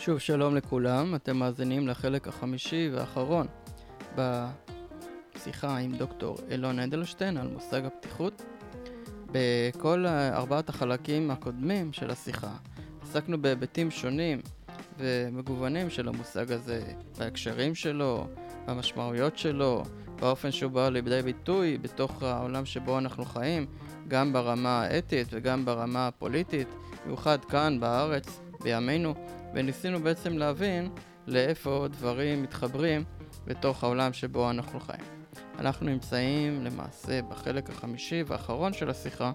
שוב שלום לכולם, אתם מאזינים לחלק החמישי והאחרון בשיחה עם דוקטור אילון אדלשטיין על מושג הפתיחות. בכל ארבעת החלקים הקודמים של השיחה עסקנו בהיבטים שונים ומגוונים של המושג הזה, בהקשרים שלו, במשמעויות שלו, באופן שהוא בא לידי ביטוי בתוך העולם שבו אנחנו חיים, גם ברמה האתית וגם ברמה הפוליטית, במיוחד כאן בארץ, בימינו, וניסינו בעצם להבין לאיפה דברים מתחברים בתוך העולם שבו אנחנו חיים. אנחנו נמצאים למעשה בחלק החמישי והאחרון של השיחה,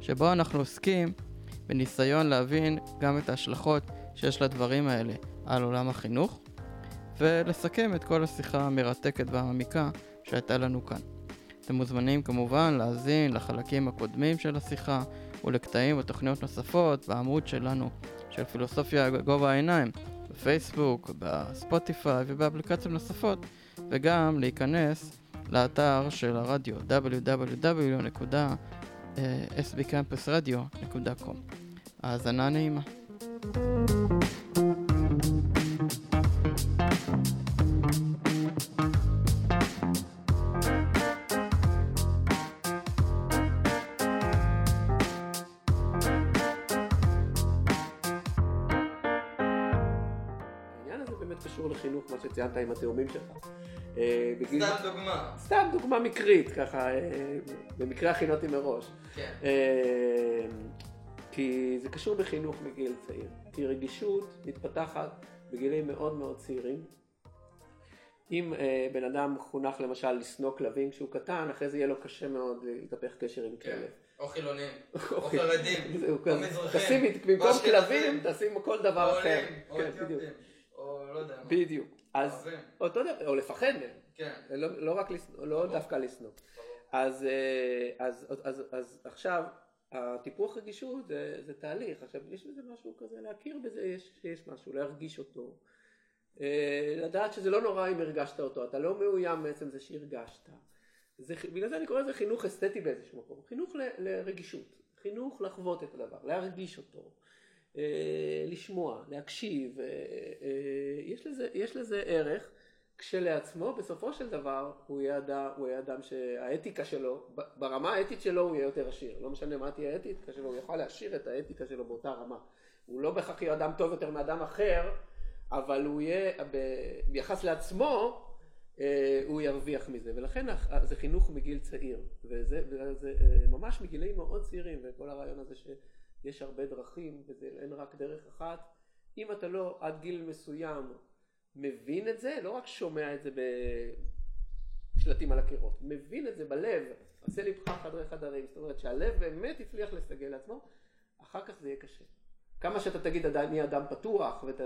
שבו אנחנו עוסקים בניסיון להבין גם את ההשלכות שיש לדברים האלה על עולם החינוך, ולסכם את כל השיחה המרתקת והמעמיקה שהייתה לנו כאן. אתם מוזמנים כמובן להאזין לחלקים הקודמים של השיחה ולקטעים ותוכניות נוספות בעמוד שלנו של פילוסופיה גובה העיניים בפייסבוק, בספוטיפיי ובאפליקציות נוספות וגם להיכנס לאתר של הרדיו www.sbcampusradio.com האזנה נעימה. שציינת עם התאומים שלך. אה, בגיל... סתם דוגמה. סתם דוגמה מקרית, ככה, אה, במקרה הכינותי מראש. כן. אה, כי זה קשור בחינוך מגיל צעיר. כי רגישות מתפתחת בגילים מאוד מאוד צעירים. אם אה, בן אדם חונך למשל לשנוא כלבים כשהוא קטן, אחרי זה יהיה לו קשה מאוד להתהפך קשר עם כן. כלב. או חילונים, או חרדים, או מזרחים. במקום כלבים, תשים כל דבר אחר. כן, אתיופים, או לא יודע. בדיוק. אז אותו דבר, או לפחד מהם. כן. לא, לא רק לשנוא, לא דווקא לשנוא. אז, אה, אז, עכשיו, הטיפוח רגישות זה, זה תהליך, עכשיו יש בזה משהו כזה, להכיר בזה יש, שיש משהו, להרגיש אותו, אה, לדעת שזה לא נורא אם הרגשת אותו, אתה לא מאוים מעצם זה שהרגשת. זה, בגלל זה אני קורא לזה חינוך אסתטי באיזשהו מקום, חינוך ל, לרגישות, חינוך לחוות את הדבר, להרגיש אותו, לשמוע, להקשיב, אה, אה, יש לזה, יש לזה ערך כשלעצמו בסופו של דבר הוא יהיה, אדם, הוא יהיה אדם שהאתיקה שלו, ברמה האתית שלו הוא יהיה יותר עשיר, לא משנה מה תהיה האתיקה שלו, הוא יכול להשאיר את האתיקה שלו באותה רמה, הוא לא בהכרח יהיה אדם טוב יותר מאדם אחר, אבל הוא יהיה, ביחס לעצמו, הוא ירוויח מזה, ולכן זה חינוך מגיל צעיר, וזה, וזה ממש מגילאים מאוד צעירים, וכל הרעיון הזה ש... יש הרבה דרכים ואין רק דרך אחת. אם אתה לא עד גיל מסוים מבין את זה, לא רק שומע את זה בשלטים על הקירות, מבין את זה בלב, עשה לבך חדרי חדרים, זאת אומרת שהלב באמת הצליח לסגל לעצמו, אחר כך זה יהיה קשה. כמה שאתה תגיד אני אדם פתוח, ות...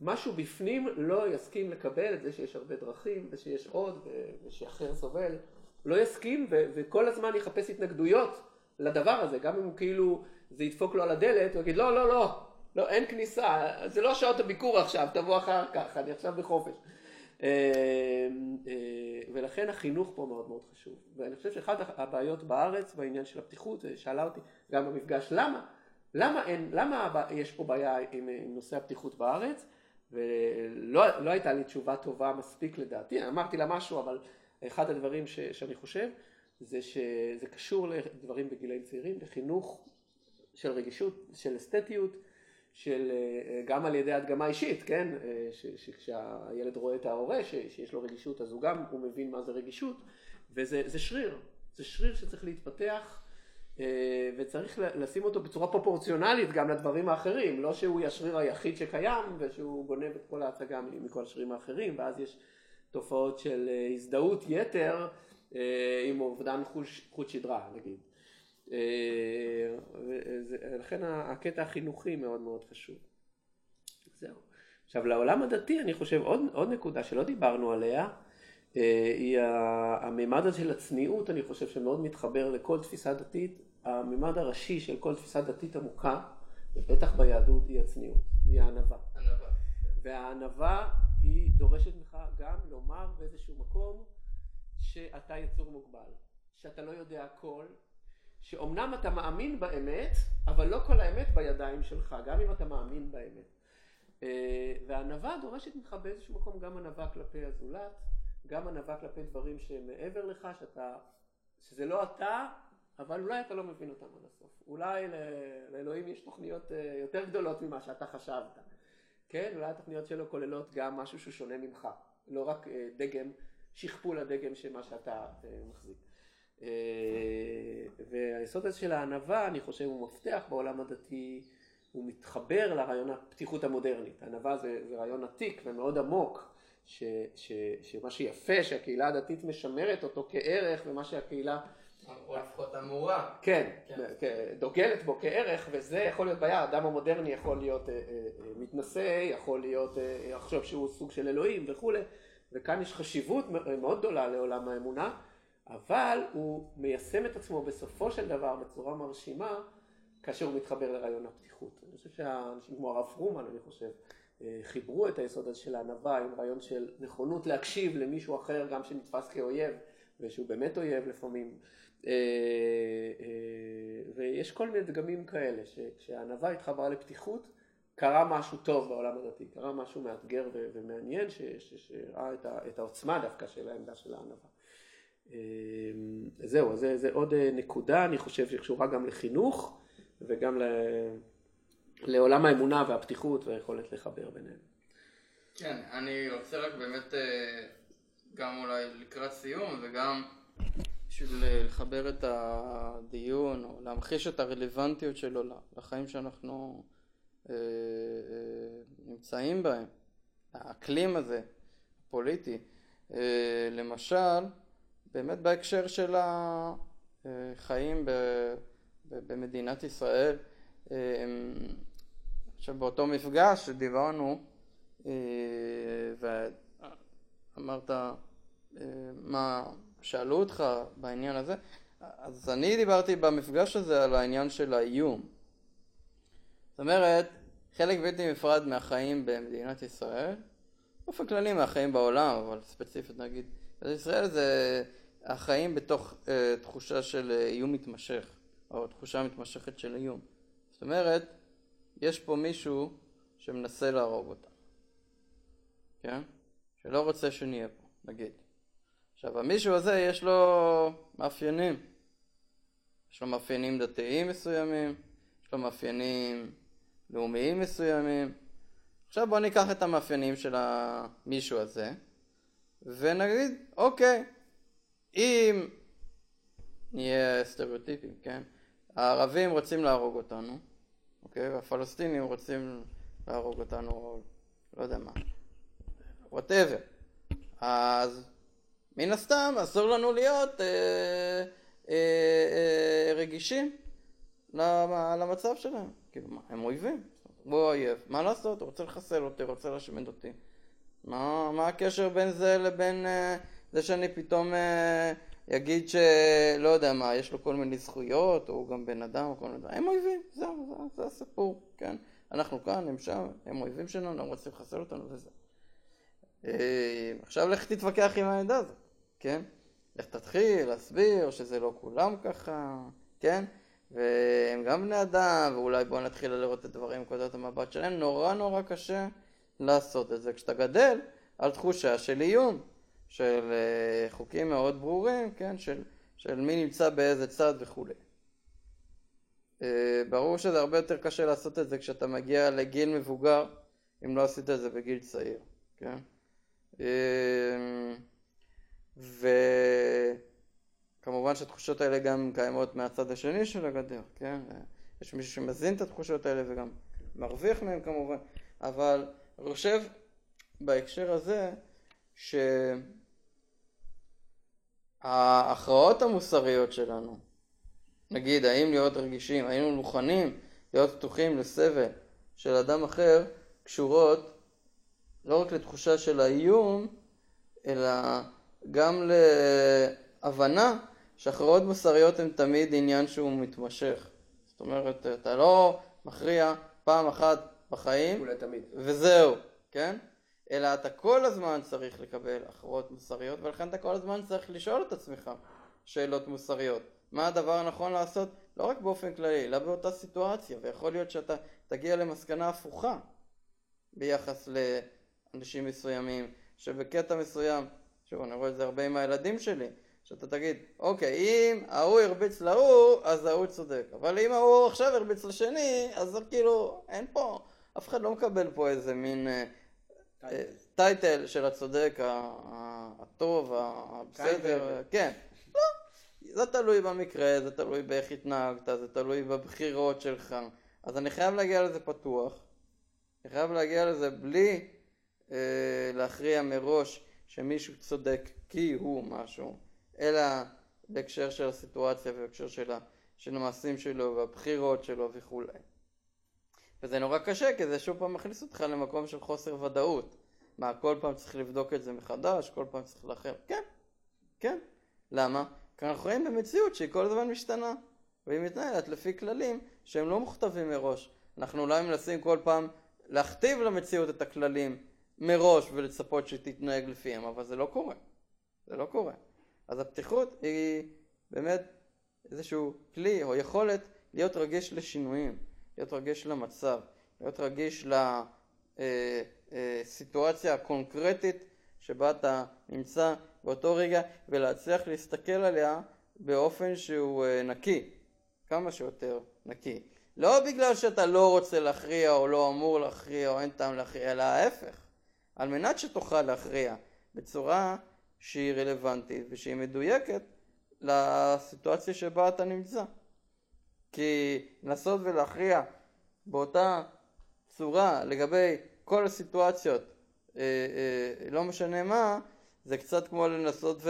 משהו בפנים לא יסכים לקבל את זה שיש הרבה דרכים ושיש עוד ושאחר סובל, לא יסכים ו... וכל הזמן יחפש התנגדויות לדבר הזה, גם אם הוא כאילו זה ידפוק לו על הדלת, הוא יגיד לא, לא, לא, לא, אין כניסה, זה לא שעות הביקור עכשיו, תבוא אחר כך, אני עכשיו בחופש. אה, אה, ולכן החינוך פה מאוד מאוד חשוב. ואני חושב שאחת הבעיות בארץ בעניין של הפתיחות, שאלה אותי גם במפגש, למה? למה אין, למה יש פה בעיה עם, עם נושא הפתיחות בארץ? ולא לא הייתה לי תשובה טובה מספיק לדעתי, אמרתי לה משהו, אבל אחד הדברים ש, שאני חושב זה שזה קשור לדברים בגילאים צעירים, לחינוך של רגישות, של אסתטיות, של אה, גם על ידי הדגמה אישית, כן, אה, שכשהילד רואה את ההורה שיש לו רגישות אז הוא גם, הוא מבין מה זה רגישות, וזה שריר, זה שריר שצריך להתפתח אה, וצריך לשים אותו בצורה פרופורציונלית גם לדברים האחרים, לא שהוא השריר היחיד שקיים ושהוא גונב את כל ההצגה מכל השרירים האחרים ואז יש תופעות של הזדהות יתר עם אובדן חוט שדרה נגיד. אה, ולכן הקטע החינוכי מאוד מאוד חשוב. זהו. עכשיו לעולם הדתי אני חושב עוד, עוד נקודה שלא דיברנו עליה אה, היא הממד הזה של הצניעות אני חושב שמאוד מתחבר לכל תפיסה דתית הממד הראשי של כל תפיסה דתית עמוקה ובטח ביהדות היא הצניעות, היא הענווה. ענווה. והענווה היא דורשת ממך גם לומר באיזשהו מקום שאתה יצור מוגבל, שאתה לא יודע הכל, שאומנם אתה מאמין באמת, אבל לא כל האמת בידיים שלך, גם אם אתה מאמין באמת. אה, וענווה דורשת ממך באיזשהו מקום גם ענווה כלפי הזולת, גם ענווה כלפי דברים שמעבר לך, שאתה, שזה לא אתה, אבל אולי אתה לא מבין אותם עד הסוף. אולי לאלוהים יש תוכניות אה, יותר גדולות ממה שאתה חשבת. כן, אולי התוכניות שלו כוללות גם משהו שהוא שונה ממך, לא רק אה, דגם, שכפול הדגם של מה שאתה מחזיק. והיסוד הזה של הענווה, אני חושב, הוא מפתח בעולם הדתי. הוא מתחבר לרעיון הפתיחות המודרנית. ענווה זה, זה רעיון עתיק ומאוד עמוק, ש, ש, שמה שיפה שהקהילה הדתית משמרת אותו כערך ומה שהקהילה... או לפחות אמורה. כן, כן, דוגלת בו כערך וזה יכול להיות בעיה, האדם המודרני יכול להיות אה, אה, אה, מתנשא, יכול להיות, לחשוב שהוא סוג של אלוהים וכולי, וכאן יש חשיבות מאוד גדולה לעולם האמונה, אבל הוא מיישם את עצמו בסופו של דבר בצורה מרשימה כאשר הוא מתחבר לרעיון הפתיחות. אני חושב שהאנשים כמו הרב פרומן, אני חושב, אה, חיברו את היסוד הזה של הענווה עם רעיון של נכונות להקשיב למישהו אחר גם שנתפס כאויב, ושהוא באמת אויב לפעמים. אה, אה, ויש כל מיני דגמים כאלה, שכשהענווה התחברה לפתיחות, קרה משהו טוב בעולם הדתי, קרה משהו מאתגר ומעניין, שראה את העוצמה דווקא של העמדה של הענווה. זהו, זה, זה עוד נקודה, אני חושב שקשורה גם לחינוך. וגם ל... לעולם האמונה והפתיחות והיכולת לחבר ביניהם. כן, אני רוצה רק באמת אה, גם אולי לקראת סיום וגם בשביל לחבר את הדיון או להמחיש את הרלוונטיות שלו לחיים שאנחנו אה, אה, נמצאים בהם, האקלים הזה, הפוליטי, למשל, באמת בהקשר של החיים ב... במדינת ישראל. אמ, עכשיו באותו מפגש שדיברנו אה, ואמרת אה, מה שאלו אותך בעניין הזה אז אני דיברתי במפגש הזה על העניין של האיום זאת אומרת חלק בלתי נפרד מהחיים במדינת ישראל באופן כללי מהחיים בעולם אבל ספציפית נגיד ישראל זה החיים בתוך uh, תחושה של איום מתמשך או תחושה מתמשכת של איום. זאת אומרת, יש פה מישהו שמנסה להרוג אותה, כן? שלא רוצה שנהיה פה, נגיד. עכשיו, המישהו הזה יש לו מאפיינים. יש לו מאפיינים דתיים מסוימים, יש לו מאפיינים לאומיים מסוימים. עכשיו בואו ניקח את המאפיינים של המישהו הזה, ונגיד, אוקיי, אם נהיה סטריאוטיפים, כן? הערבים רוצים להרוג אותנו, אוקיי? והפלסטינים רוצים להרוג אותנו, לא יודע מה, וואטאבר. אז מן הסתם אסור לנו להיות אה, אה, אה, רגישים למצב שלהם. כאילו, מה, הם אויבים, הוא אויב, מה לעשות? הוא רוצה לחסל אותי, רוצה להשמיד אותי. מה, מה הקשר בין זה לבין אה, זה שאני פתאום... אה, יגיד שלא יודע מה, יש לו כל מיני זכויות, או הוא גם בן אדם, או כל מיני דברים, הם אויבים, זהו, זה, זה הסיפור, כן? אנחנו כאן, הם שם, הם אויבים שלנו, הם רוצים לחסל אותנו וזה. אה, עכשיו לך תתווכח עם העמדה הזאת, כן? לך תתחיל להסביר שזה לא כולם ככה, כן? והם גם בני אדם, ואולי בוא נתחיל לראות את הדברים מנקודת המבט שלהם, נורא נורא קשה לעשות את זה כשאתה גדל על תחושה של איום. של אה, חוקים מאוד ברורים, כן, של, של מי נמצא באיזה צד וכולי. אה, ברור שזה הרבה יותר קשה לעשות את זה כשאתה מגיע לגיל מבוגר, אם לא עשית את זה בגיל צעיר, כן? אה, וכמובן שהתחושות האלה גם קיימות מהצד השני של הגדר, כן? יש מישהו שמזין את התחושות האלה וגם מרוויח מהן כמובן, אבל אני חושב בהקשר הזה ש... ההכרעות המוסריות שלנו, נגיד האם להיות רגישים, היינו מוכנים להיות פתוחים לסבל של אדם אחר, קשורות לא רק לתחושה של האיום, אלא גם להבנה שהכרעות מוסריות הן תמיד עניין שהוא מתמשך. זאת אומרת, אתה לא מכריע פעם אחת בחיים, וזהו, כן? אלא אתה כל הזמן צריך לקבל הכרעות מוסריות, ולכן אתה כל הזמן צריך לשאול את עצמך שאלות מוסריות. מה הדבר הנכון לעשות, לא רק באופן כללי, אלא באותה סיטואציה, ויכול להיות שאתה תגיע למסקנה הפוכה, ביחס לאנשים מסוימים, שבקטע מסוים, שוב אני רואה את זה הרבה עם הילדים שלי, שאתה תגיד, אוקיי, אם ההוא הרביץ להוא, אז ההוא צודק, אבל אם ההוא עכשיו הרביץ לשני, אז זה כאילו, אין פה, אף אחד לא מקבל פה איזה מין אה, טייטל של הצודק, הטוב, הבסדר, כן. לא, זה תלוי במקרה, זה תלוי באיך התנהגת, זה תלוי בבחירות שלך. אז אני חייב להגיע לזה פתוח. אני חייב להגיע לזה בלי אה, להכריע מראש שמישהו צודק כי הוא משהו, אלא בהקשר של הסיטואציה ובהקשר של, של המעשים שלו והבחירות שלו וכולי. וזה נורא קשה כי זה שוב פעם מכניס אותך למקום של חוסר ודאות. מה, כל פעם צריך לבדוק את זה מחדש? כל פעם צריך לאחר? כן, כן. למה? כי אנחנו חיים במציאות שהיא כל הזמן משתנה, והיא מתנהלת לפי כללים שהם לא מוכתבים מראש. אנחנו אולי מנסים כל פעם להכתיב למציאות את הכללים מראש ולצפות שהיא תתנהג לפיהם, אבל זה לא קורה. זה לא קורה. אז הפתיחות היא באמת איזשהו כלי או יכולת להיות רגיש לשינויים, להיות רגיש למצב, להיות רגיש לסיטואציה אה, אה, הקונקרטית שבה אתה נמצא באותו רגע ולהצליח להסתכל עליה באופן שהוא אה, נקי, כמה שיותר נקי. לא בגלל שאתה לא רוצה להכריע או לא אמור להכריע או אין טעם להכריע, אלא ההפך. על מנת שתוכל להכריע בצורה שהיא רלוונטית ושהיא מדויקת לסיטואציה שבה אתה נמצא. כי לנסות ולהכריע באותה צורה לגבי כל הסיטואציות, אה, אה, לא משנה מה, זה קצת כמו לנסות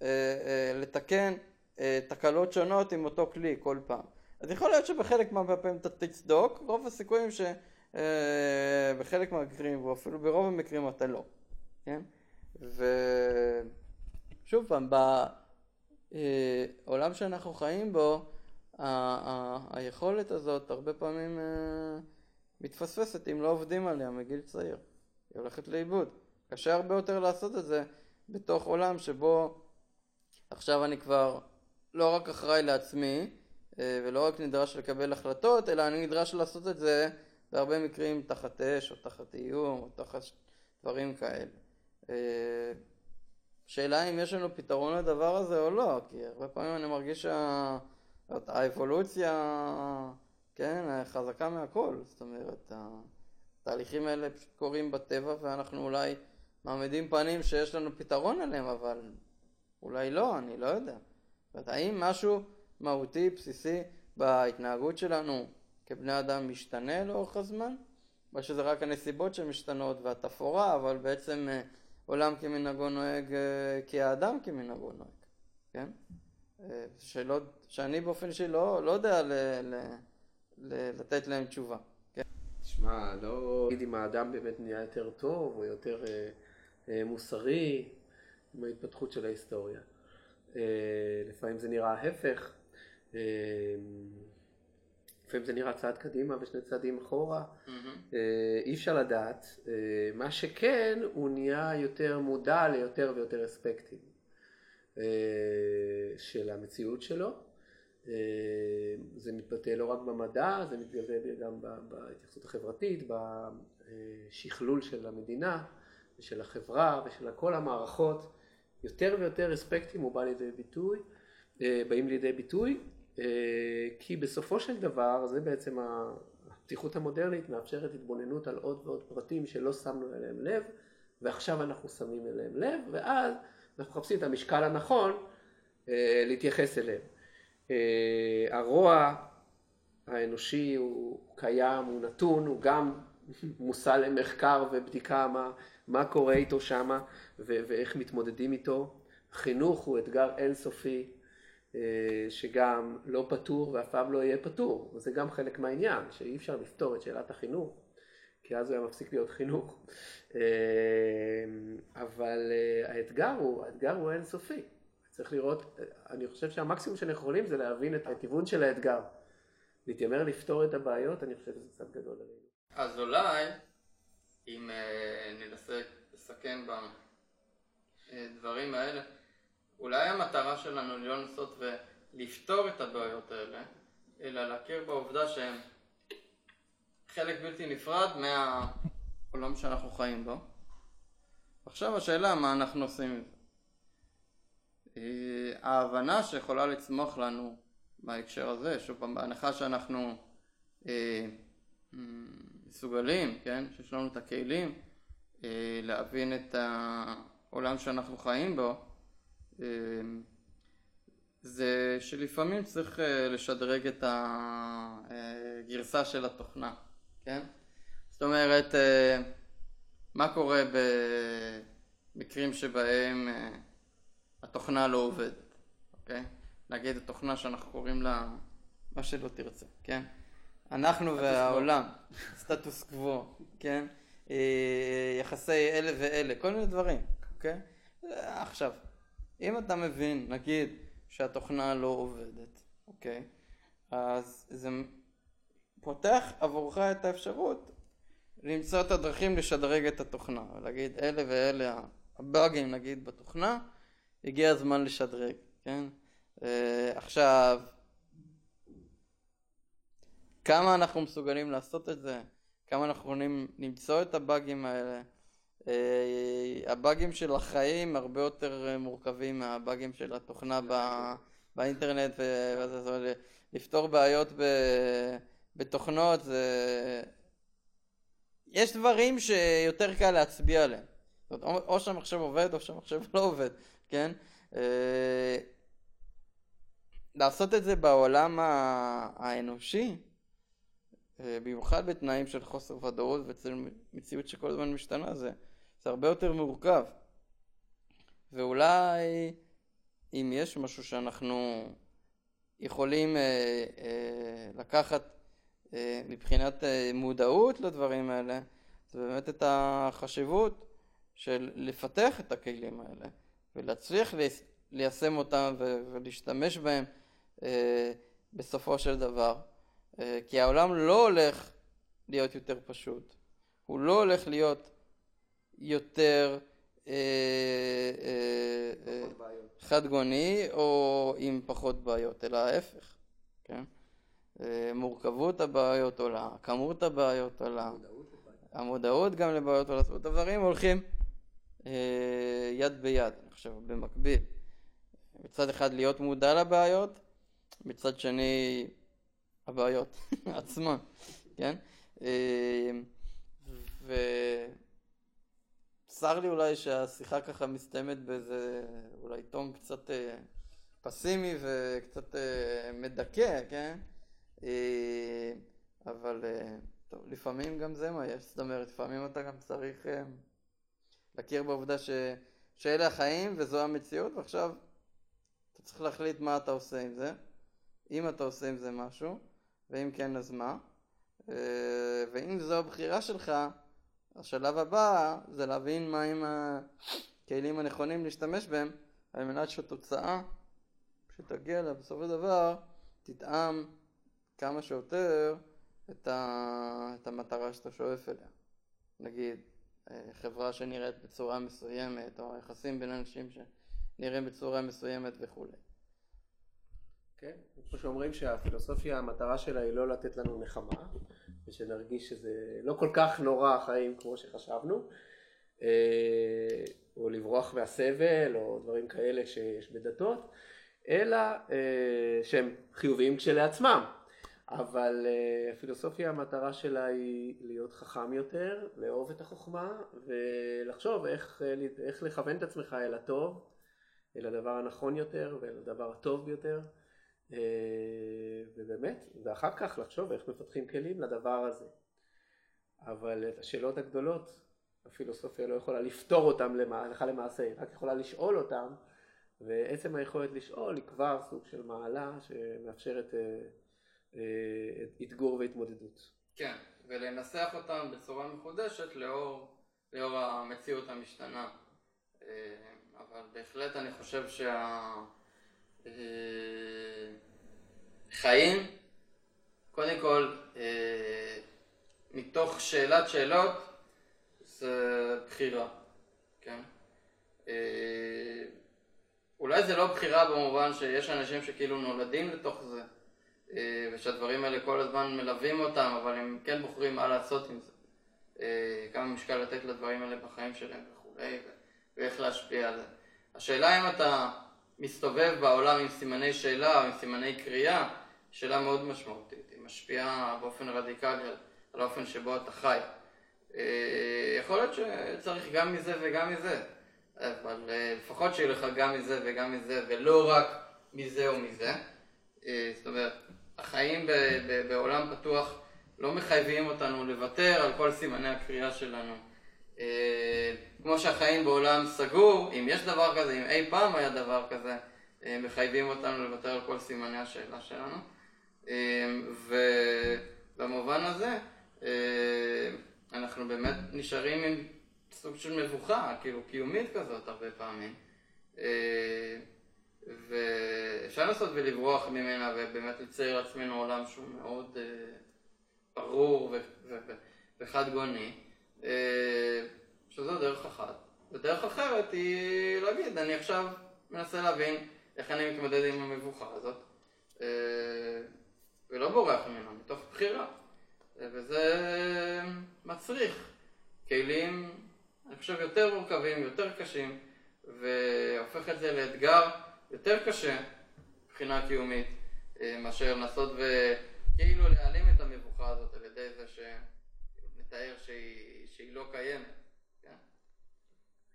ולתקן אה, אה, תקלות שונות עם אותו כלי כל פעם. אז יכול להיות שבחלק מהפעמים אתה תצדוק, רוב הסיכויים שבחלק אה, מהמקרים, ואפילו ברוב המקרים אתה לא, כן? ושוב פעם, בעולם שאנחנו חיים בו, היכולת הזאת הרבה פעמים מתפספסת אם לא עובדים עליה מגיל צעיר. היא הולכת לאיבוד. קשה הרבה יותר לעשות את זה בתוך עולם שבו עכשיו אני כבר לא רק אחראי לעצמי אה, ולא רק נדרש לקבל החלטות, אלא אני נדרש לעשות את זה בהרבה מקרים תחת אש או תחת איום או תחת דברים כאלה. אה, שאלה אם יש לנו פתרון לדבר הזה או לא, כי הרבה פעמים אני מרגיש שהאבולוציה, כן, חזקה מהכל, זאת אומרת, התהליכים האלה פשוט קורים בטבע ואנחנו אולי מעמידים פנים שיש לנו פתרון עליהם, אבל אולי לא, אני לא יודע. זאת האם משהו מהותי, בסיסי, בהתנהגות שלנו כבני אדם משתנה לאורך הזמן? או שזה רק הנסיבות שמשתנות והתפאורה, אבל בעצם אה, עולם כמנהגו נוהג אה, כי האדם כמנהגו נוהג, כן? אה, שלא, שאני באופן אישי לא, לא יודע ל, ל, ל, לתת להם תשובה. כן? תשמע, לא אגיד אם האדם באמת נהיה יותר טוב או יותר אה, אה, מוסרי עם ההתפתחות של ההיסטוריה. אה, לפעמים זה נראה ההפך, אה, לפעמים זה נראה צעד קדימה ושני צעדים אחורה, mm-hmm. אי אפשר לדעת. מה שכן, הוא נהיה יותר מודע ליותר ויותר אספקטים של המציאות שלו. זה מתבטא לא רק במדע, זה מתגלה גם בהתייחסות החברתית, בשכלול של המדינה ושל החברה ושל כל המערכות. יותר ויותר אספקטים הוא בא לידי ביטוי, אה, באים לידי ביטוי, אה, כי בסופו של דבר זה בעצם הפתיחות המודרנית מאפשרת התבוננות על עוד ועוד פרטים שלא שמנו אליהם לב, ועכשיו אנחנו שמים אליהם לב, ואז אנחנו מחפשים את המשקל הנכון אה, להתייחס אליהם. הרוע האנושי הוא קיים, הוא נתון, הוא גם מושא למחקר ובדיקה מה, מה קורה איתו שמה ואיך מתמודדים איתו. חינוך הוא אתגר אינסופי אה, שגם לא פתור ואף פעם לא יהיה פתור, וזה גם חלק מהעניין, שאי אפשר לפתור את שאלת החינוך, כי אז הוא היה מפסיק להיות חינוך. אה, אבל אה, האתגר הוא, האתגר הוא אינסופי. צריך לראות, אני חושב שהמקסימום שאנחנו יכולים זה להבין את הכיוון של האתגר. להתיימר לפתור את הבעיות, אני חושב שזה קצת גדול עלינו. אז אולי, אם ננסה לסכם בדברים האלה, אולי המטרה שלנו לא לנסות ולפתור את הבעיות האלה, אלא להכיר בעובדה שהן חלק בלתי נפרד העולם שאנחנו חיים בו. עכשיו השאלה מה אנחנו עושים עם זה. אה, ההבנה שיכולה לצמוח לנו בהקשר הזה, שוב פעם, בהנחה שאנחנו אה, מסוגלים, כן, שיש לנו את הכלים אה, להבין את העולם שאנחנו חיים בו, אה, זה שלפעמים צריך אה, לשדרג את הגרסה של התוכנה, כן? זאת אומרת, מה קורה במקרים שבהם התוכנה לא עובדת, אוקיי? נגיד התוכנה שאנחנו קוראים לה מה שלא תרצה, כן? אנחנו והעולם, סטטוס קוו, כן? יחסי אלה ואלה, כל מיני דברים, אוקיי? עכשיו, אם אתה מבין, נגיד, שהתוכנה לא עובדת, אוקיי? אז זה פותח עבורך את האפשרות למצוא את הדרכים לשדרג את התוכנה, ולהגיד אלה ואלה הבאגים נגיד בתוכנה, הגיע הזמן לשדרג, כן? Uh, עכשיו, כמה אנחנו מסוגלים לעשות את זה? כמה אנחנו יכולים למצוא את הבאגים האלה? Uh, הבאגים של החיים הרבה יותר מורכבים מהבאגים של התוכנה באינטרנט ולפתור בעיות ב, בתוכנות זה... יש דברים שיותר קל להצביע עליהם. זאת אומרת, או שהמחשב עובד או שהמחשב לא עובד, כן? Uh, לעשות את זה בעולם האנושי אה, במיוחד בתנאים של חוסר ודאות ומציאות שכל הזמן משתנה זה, זה הרבה יותר מורכב ואולי אם יש משהו שאנחנו יכולים אה, אה, לקחת אה, מבחינת אה, מודעות לדברים האלה זה באמת את החשיבות של לפתח את הכלים האלה ולהצליח ליישם אותם ולהשתמש בהם אה, בסופו של דבר אה, כי העולם לא הולך להיות יותר פשוט, הוא לא הולך להיות יותר אה, אה, חד גוני או עם פחות בעיות, אלא ההפך, כן? מורכבות הבעיות עולה, כמות הבעיות עולה, המודעות גם לבעיות עולה, זאת אומרת הדברים הולכים יד ביד, אני חושב, במקביל. מצד אחד להיות מודע לבעיות, מצד שני הבעיות עצמן, כן? אמ, וצר לי אולי שהשיחה ככה מסתיימת באיזה אולי טון קצת אה, פסימי וקצת אה, מדכא, כן? אה, אבל טוב, לפעמים גם זה מה יש, זאת אומרת, לפעמים אתה גם צריך להכיר בעובדה ש... שאלה החיים וזו המציאות ועכשיו אתה צריך להחליט מה אתה עושה עם זה, אם אתה עושה עם זה משהו ואם כן אז מה? אה, ואם זו הבחירה שלך, השלב הבא זה להבין מהם הכלים הנכונים להשתמש בהם על מנת שהתוצאה שתגיע אליה בסופו של דבר תטעם כמה שיותר את, ה... את המטרה שאתה שואף אליה. נגיד אה, חברה שנראית בצורה מסוימת או יחסים בין אנשים שנראים בצורה מסוימת וכולי. כן, כמו שאומרים שהפילוסופיה המטרה שלה היא לא לתת לנו נחמה ושנרגיש שזה לא כל כך נורא החיים כמו שחשבנו אה, או לברוח מהסבל או דברים כאלה שיש בדתות אלא אה, שהם חיוביים כשלעצמם אבל אה, הפילוסופיה המטרה שלה היא להיות חכם יותר, לאהוב את החוכמה ולחשוב איך, איך לכוון את עצמך אל הטוב, אל הדבר הנכון יותר ואל הדבר הטוב ביותר אה, ובאמת, ואחר כך לחשוב איך מפתחים כלים לדבר הזה. אבל את השאלות הגדולות הפילוסופיה לא יכולה לפתור אותן הלכה למעשה, היא רק יכולה לשאול אותן, ועצם היכולת לשאול היא כבר סוג של מעלה שמאפשרת אה, אה, אתגור והתמודדות. כן, ולנסח אותם בצורה מחודשת לאור, לאור המציאות המשתנה. אבל בהחלט אני חושב שה... אה, קודם כל, אה, מתוך שאלת שאלות, זה בחירה, כן? אה, אולי זה לא בחירה במובן שיש אנשים שכאילו נולדים לתוך זה, ושהדברים האלה כל הזמן מלווים אותם, אבל הם כן בוחרים מה לעשות עם זה. אה, כמה משקל לתת לדברים האלה בחיים שלהם וכולי, ואיך להשפיע על זה. השאלה אם אתה מסתובב בעולם עם סימני שאלה או עם סימני קריאה, שאלה מאוד משמעותית, היא משפיעה באופן רדיקלי על, האופן שבו אתה חי. אה, יכול להיות שצריך גם מזה וגם מזה, אבל אה, לפחות שיהיה לך גם מזה וגם מזה, ולא רק מזה או מזה. אה, זאת אומרת, החיים בעולם פתוח לא מחייבים אותנו לוותר על כל סימני הקריאה שלנו. כמו שהחיים בעולם סגור, אם יש דבר כזה, אם אי פעם היה דבר כזה, מחייבים אותנו לוותר על כל סימני השאלה שלנו. ובמובן הזה, אנחנו באמת נשארים עם סוג של מבוכה, כאילו קיומית כזאת הרבה פעמים. אה, ואפשר לנסות ולברוח ממנה ובאמת לצייר לעצמנו עולם שהוא מאוד אה, ברור וחד גוני, אה, שזו דרך אחת. ודרך אחרת היא להגיד, אני עכשיו מנסה להבין איך אני מתמודד עם המבוכה הזאת, ולא בורח ממנה, מתוך בחירה. וזה מצריך כלים, אני חושב, יותר מורכבים, יותר קשים, והופך את זה לאתגר יותר קשה מבחינה קיומית, אה, מאשר לנסות וכאילו להעלים את המבוכה הזאת על ידי זה שנתאר שהיא, שהיא לא קיימת. כן?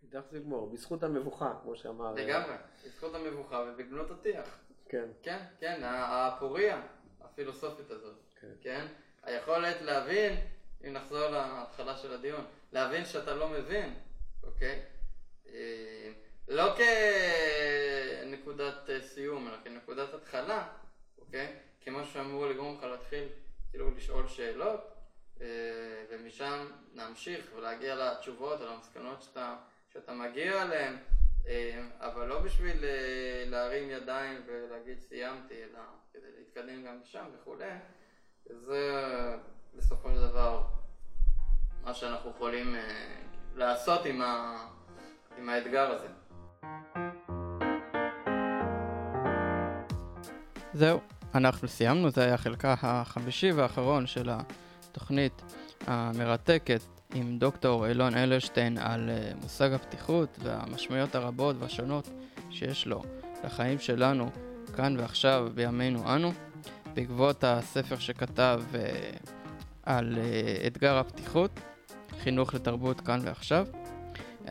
אידך זה גמור, בזכות המבוכה, כמו שאמר... לגמרי, בזכות המבוכה ובגנות הטיח. כן. כן, כן, הפוריה הפילוסופית הזאת. כן. כן? היכולת להבין, אם נחזור להתחלה של הדיון, להבין שאתה לא מבין, אוקיי? אה, לא כנקודת אה, סיום, אלא כנקודת התחלה, אוקיי? כמשהו שאמור לגרום לך להתחיל כאילו לשאול שאלות, אה, ומשם להמשיך ולהגיע לתשובות או למסקנות שאתה, שאתה מגיע אליהן, אבל לא בשביל להרים ידיים ולהגיד סיימתי, אלא כדי להתקדם גם משם וכולי. זה בסופו של דבר מה שאנחנו יכולים אה, לעשות עם, ה... עם האתגר הזה. זהו, אנחנו סיימנו, זה היה חלקה החמישי והאחרון של התוכנית המרתקת עם דוקטור אילון אלרשטיין על אה, מושג הפתיחות והמשמעויות הרבות והשונות שיש לו לחיים שלנו כאן ועכשיו בימינו אנו. בעקבות הספר שכתב uh, על uh, אתגר הפתיחות, חינוך לתרבות כאן ועכשיו. Uh,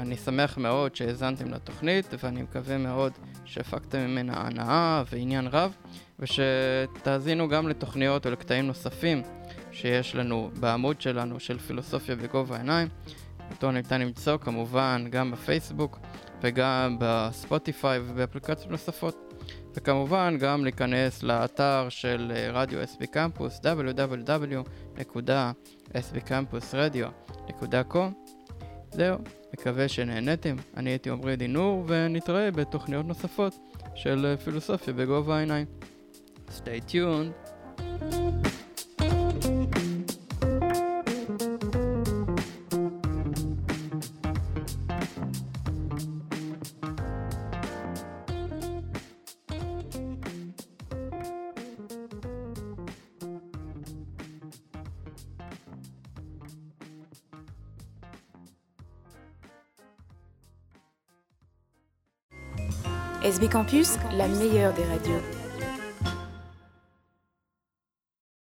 אני שמח מאוד שהאזנתם לתוכנית ואני מקווה מאוד שהפקתם ממנה הנאה ועניין רב ושתאזינו גם לתוכניות ולקטעים נוספים שיש לנו בעמוד שלנו של פילוסופיה בגובה העיניים. אותו ניתן למצוא כמובן גם בפייסבוק וגם בספוטיפיי ובאפליקציות נוספות. וכמובן גם להיכנס לאתר של אה, רדיו SB קמפוס www.sbcampusradio.com זהו, מקווה שנהנתם, אני הייתי עמרי דינור ונתראה בתוכניות נוספות של פילוסופיה בגובה העיניים. stay tuned Campus, la meilleure des radios.